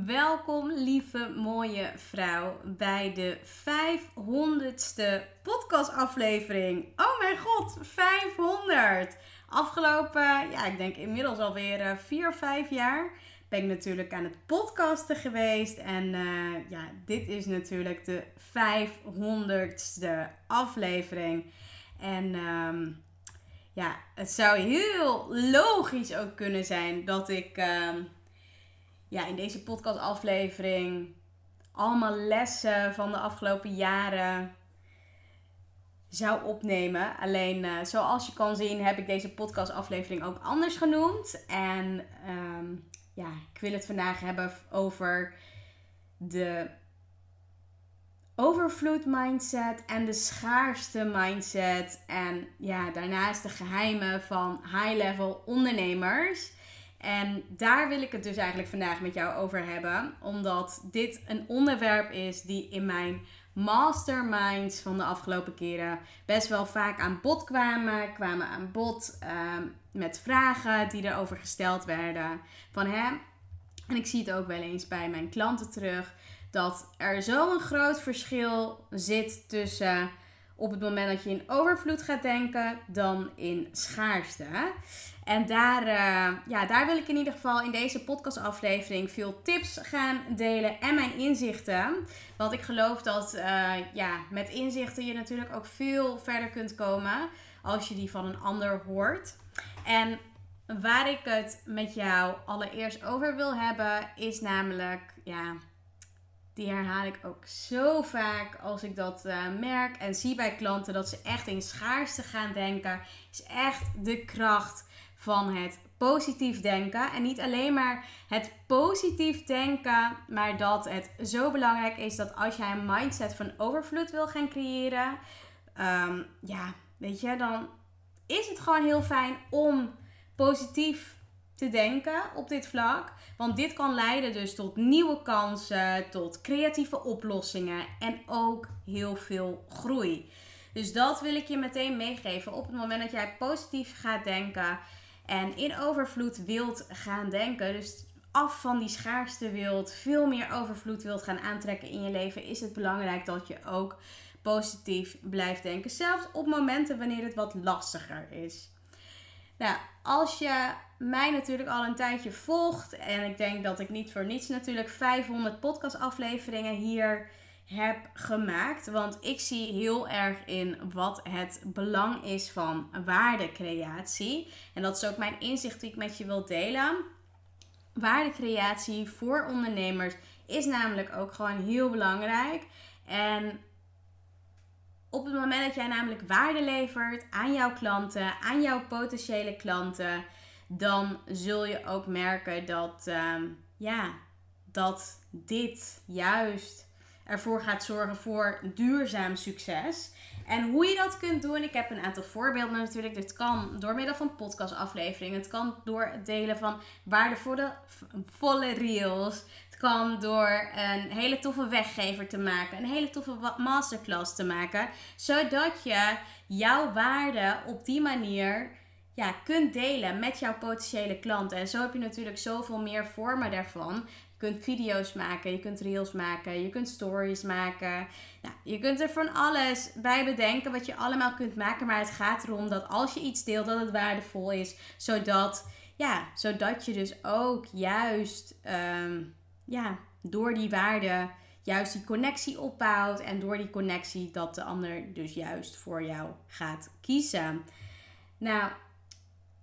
Welkom, lieve mooie vrouw, bij de 500ste podcastaflevering. Oh mijn god, 500! Afgelopen, ja, ik denk inmiddels alweer 4 of 5 jaar ben ik natuurlijk aan het podcasten geweest. En uh, ja, dit is natuurlijk de 500ste aflevering. En um, ja, het zou heel logisch ook kunnen zijn dat ik um, ja, in deze podcastaflevering allemaal lessen van de afgelopen jaren zou opnemen. Alleen uh, zoals je kan zien heb ik deze podcastaflevering ook anders genoemd. En um, ja, ik wil het vandaag hebben over de overvloed mindset en de schaarste mindset. En ja, daarnaast de geheimen van high-level ondernemers. En daar wil ik het dus eigenlijk vandaag met jou over hebben. Omdat dit een onderwerp is die in mijn masterminds van de afgelopen keren best wel vaak aan bod kwamen. Kwamen aan bod uh, met vragen die erover gesteld werden. Van hè, en ik zie het ook wel eens bij mijn klanten terug, dat er zo'n groot verschil zit tussen op het moment dat je in overvloed gaat denken dan in schaarste. En daar, uh, ja, daar wil ik in ieder geval in deze podcastaflevering veel tips gaan delen en mijn inzichten. Want ik geloof dat uh, ja, met inzichten je natuurlijk ook veel verder kunt komen als je die van een ander hoort. En waar ik het met jou allereerst over wil hebben, is namelijk, ja, die herhaal ik ook zo vaak als ik dat uh, merk en zie bij klanten dat ze echt in schaarste gaan denken, is echt de kracht van het positief denken. En niet alleen maar het positief denken, maar dat het zo belangrijk is dat als jij een mindset van overvloed wil gaan creëren, um, ja, weet je, dan is het gewoon heel fijn om positief te denken op dit vlak. Want dit kan leiden dus tot nieuwe kansen, tot creatieve oplossingen en ook heel veel groei. Dus dat wil ik je meteen meegeven. Op het moment dat jij positief gaat denken en in overvloed wilt gaan denken, dus af van die schaarste wilt, veel meer overvloed wilt gaan aantrekken in je leven, is het belangrijk dat je ook positief blijft denken. Zelfs op momenten wanneer het wat lastiger is. Nou, als je mij natuurlijk al een tijdje volgt, en ik denk dat ik niet voor niets natuurlijk 500 podcastafleveringen hier heb gemaakt. Want ik zie heel erg in wat het belang is van waardecreatie. En dat is ook mijn inzicht die ik met je wil delen. Waardecreatie voor ondernemers is namelijk ook gewoon heel belangrijk. En op het moment dat jij namelijk waarde levert aan jouw klanten, aan jouw potentiële klanten, dan zul je ook merken dat, uh, ja, dat dit juist ervoor gaat zorgen voor duurzaam succes. En hoe je dat kunt doen, ik heb een aantal voorbeelden natuurlijk. Dit kan door middel van podcastafleveringen. Het kan door het delen van waardevolle volle reels kan door een hele toffe weggever te maken, een hele toffe masterclass te maken, zodat je jouw waarde op die manier ja, kunt delen met jouw potentiële klanten. En zo heb je natuurlijk zoveel meer vormen daarvan. Je kunt video's maken, je kunt reels maken, je kunt stories maken. Nou, je kunt er van alles bij bedenken wat je allemaal kunt maken. Maar het gaat erom dat als je iets deelt, dat het waardevol is. Zodat, ja, zodat je dus ook juist um, ja, door die waarde juist die connectie opbouwt. En door die connectie dat de ander dus juist voor jou gaat kiezen. Nou,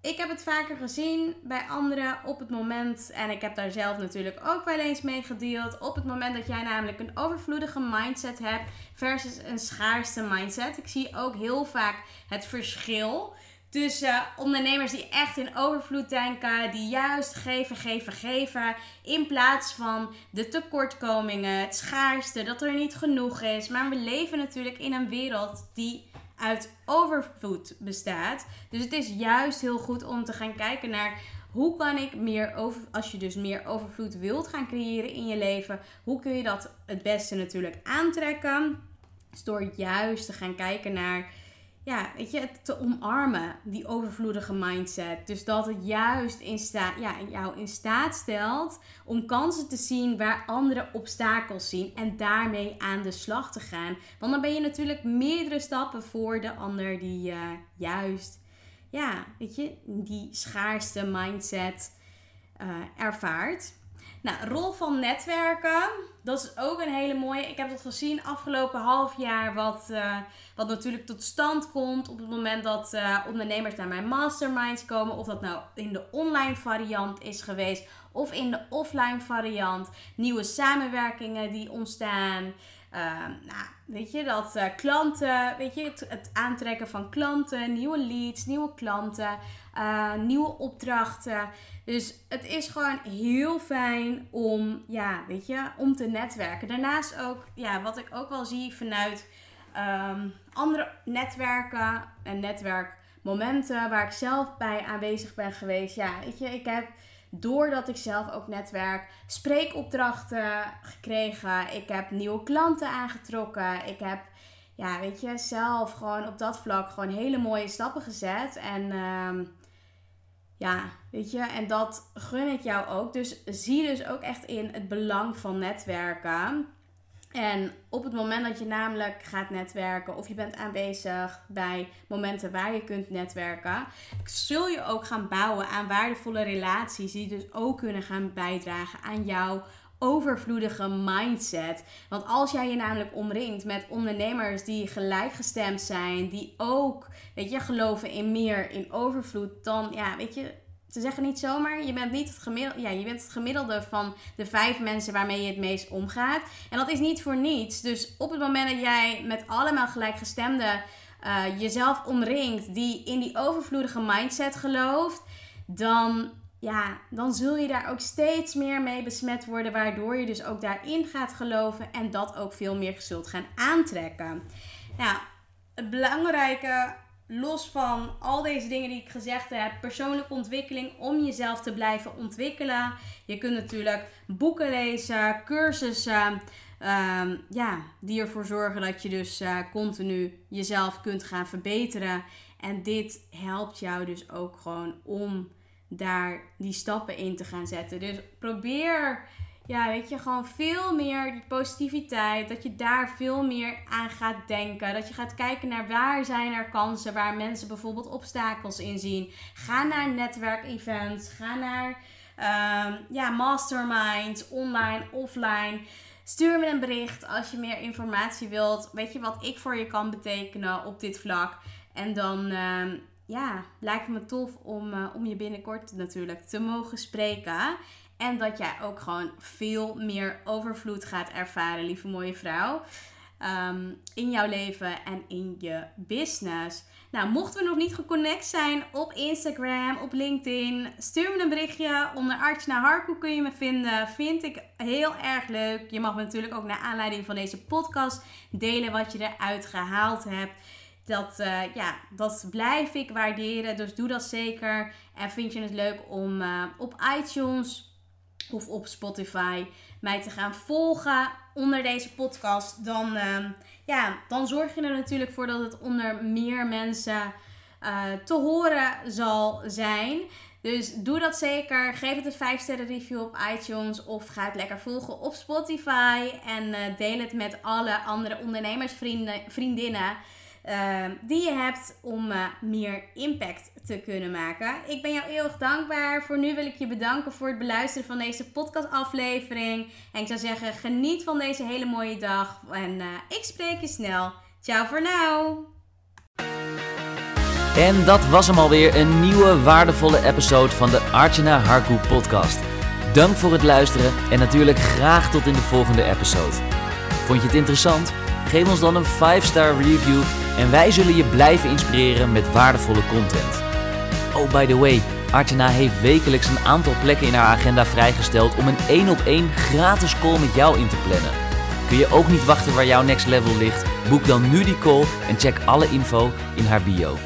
ik heb het vaker gezien bij anderen op het moment, en ik heb daar zelf natuurlijk ook wel eens mee gedeeld, op het moment dat jij namelijk een overvloedige mindset hebt versus een schaarste mindset. Ik zie ook heel vaak het verschil tussen ondernemers die echt in overvloed denken, die juist geven, geven, geven, in plaats van de tekortkomingen, het schaarste, dat er niet genoeg is. Maar we leven natuurlijk in een wereld die uit overvloed bestaat. Dus het is juist heel goed om te gaan kijken naar hoe kan ik meer over, als je dus meer overvloed wilt gaan creëren in je leven, hoe kun je dat het beste natuurlijk aantrekken? Dus door juist te gaan kijken naar ja, weet je, te omarmen, die overvloedige mindset. Dus dat het juist in staat, ja, jou in staat stelt om kansen te zien waar andere obstakels zien en daarmee aan de slag te gaan. Want dan ben je natuurlijk meerdere stappen voor de ander die uh, juist, ja, weet je, die schaarste mindset uh, ervaart. Nou, rol van netwerken, dat is ook een hele mooie. Ik heb dat gezien afgelopen half jaar, wat, uh, wat natuurlijk tot stand komt op het moment dat uh, ondernemers naar mijn masterminds komen. Of dat nou in de online variant is geweest of in de offline variant. Nieuwe samenwerkingen die ontstaan. Uh, nou, weet je, dat uh, klanten, weet je, het, aantrekken van klanten, nieuwe leads, nieuwe klanten, uh, nieuwe opdrachten. Dus het is gewoon heel fijn om, ja, weet je, om te netwerken. Daarnaast ook, ja, wat ik ook wel zie vanuit um, andere netwerken en netwerkmomenten waar ik zelf bij aanwezig ben geweest. Ja, weet je, ik heb doordat ik zelf ook netwerk, spreekopdrachten gekregen. Ik heb nieuwe klanten aangetrokken. Ik heb, ja, weet je, zelf gewoon op dat vlak gewoon hele mooie stappen gezet. En um, ja, weet je, en dat gun ik jou ook. Dus zie dus ook echt in het belang van netwerken. En op het moment dat je namelijk gaat netwerken of je bent aanwezig bij momenten waar je kunt netwerken, zul je ook gaan bouwen aan waardevolle relaties die dus ook kunnen gaan bijdragen aan jouw overvloedige mindset. Want als jij je namelijk omringt met ondernemers die gelijkgestemd zijn, die ook, weet je, geloven in meer, in overvloed, dan ja, weet je, ze zeggen niet zomaar, je bent niet het gemiddelde, ja, je bent het gemiddelde van de vijf mensen waarmee je het meest omgaat. En dat is niet voor niets. Dus op het moment dat jij met allemaal gelijkgestemden uh, jezelf omringt die in die overvloedige mindset gelooft, dan, ja, dan zul je daar ook steeds meer mee besmet worden, waardoor je dus ook daarin gaat geloven en dat ook veel meer zult gaan aantrekken. Nou, het belangrijke los van al deze dingen die ik gezegd heb, persoonlijke ontwikkeling om jezelf te blijven ontwikkelen. Je kunt natuurlijk boeken lezen, cursussen, um, ja, die ervoor zorgen dat je dus uh, continu jezelf kunt gaan verbeteren. En dit helpt jou dus ook gewoon om daar die stappen in te gaan zetten. Dus probeer ja, weet je, gewoon veel meer die positiviteit. Dat je daar veel meer aan gaat denken. Dat je gaat kijken naar waar zijn er kansen, waar mensen bijvoorbeeld obstakels in zien. Ga naar netwerkevents, ga naar um, ja, masterminds, online, offline. Stuur me een bericht als je meer informatie wilt. Weet je wat ik voor je kan betekenen op dit vlak. En dan um, ja, lijkt het me tof om, uh, om je binnenkort natuurlijk te mogen spreken. En dat jij ook gewoon veel meer overvloed gaat ervaren, lieve mooie vrouw. Um, in jouw leven en in je business. Nou, mochten we nog niet geconnect zijn op Instagram, op LinkedIn, stuur me een berichtje. Onder Artjana Harkoe kun je me vinden. Vind ik heel erg leuk. Je mag me natuurlijk ook naar aanleiding van deze podcast delen wat je eruit gehaald hebt. Dat, uh, ja, dat blijf ik waarderen. Dus doe dat zeker. En vind je het leuk om uh, op iTunes of op Spotify mij te gaan volgen onder deze podcast, dan, uh, ja, dan zorg je er natuurlijk voor dat het onder meer mensen uh, te horen zal zijn. Dus doe dat zeker. Geef het een 5 sterren review op iTunes of ga het lekker volgen op Spotify en uh, deel het met alle andere ondernemersvrienden, vriendinnen. Uh, die je hebt om uh, meer impact te kunnen maken. Ik ben jou eeuwig dankbaar. Voor nu wil ik je bedanken voor het beluisteren van deze podcastaflevering. En ik zou zeggen, geniet van deze hele mooie dag. En uh, ik spreek je snel. Ciao voor nu. En dat was hem alweer, een nieuwe waardevolle episode van de Archana Harku podcast. Dank voor het luisteren en natuurlijk graag tot in de volgende episode. Vond je het interessant? Geef ons dan een 5-star review en wij zullen je blijven inspireren met waardevolle content. Oh, by the way, Artjana heeft wekelijks een aantal plekken in haar agenda vrijgesteld om een één op één gratis call met jou in te plannen. Kun je ook niet wachten waar jouw next level ligt? Boek dan nu die call en check alle info in haar bio.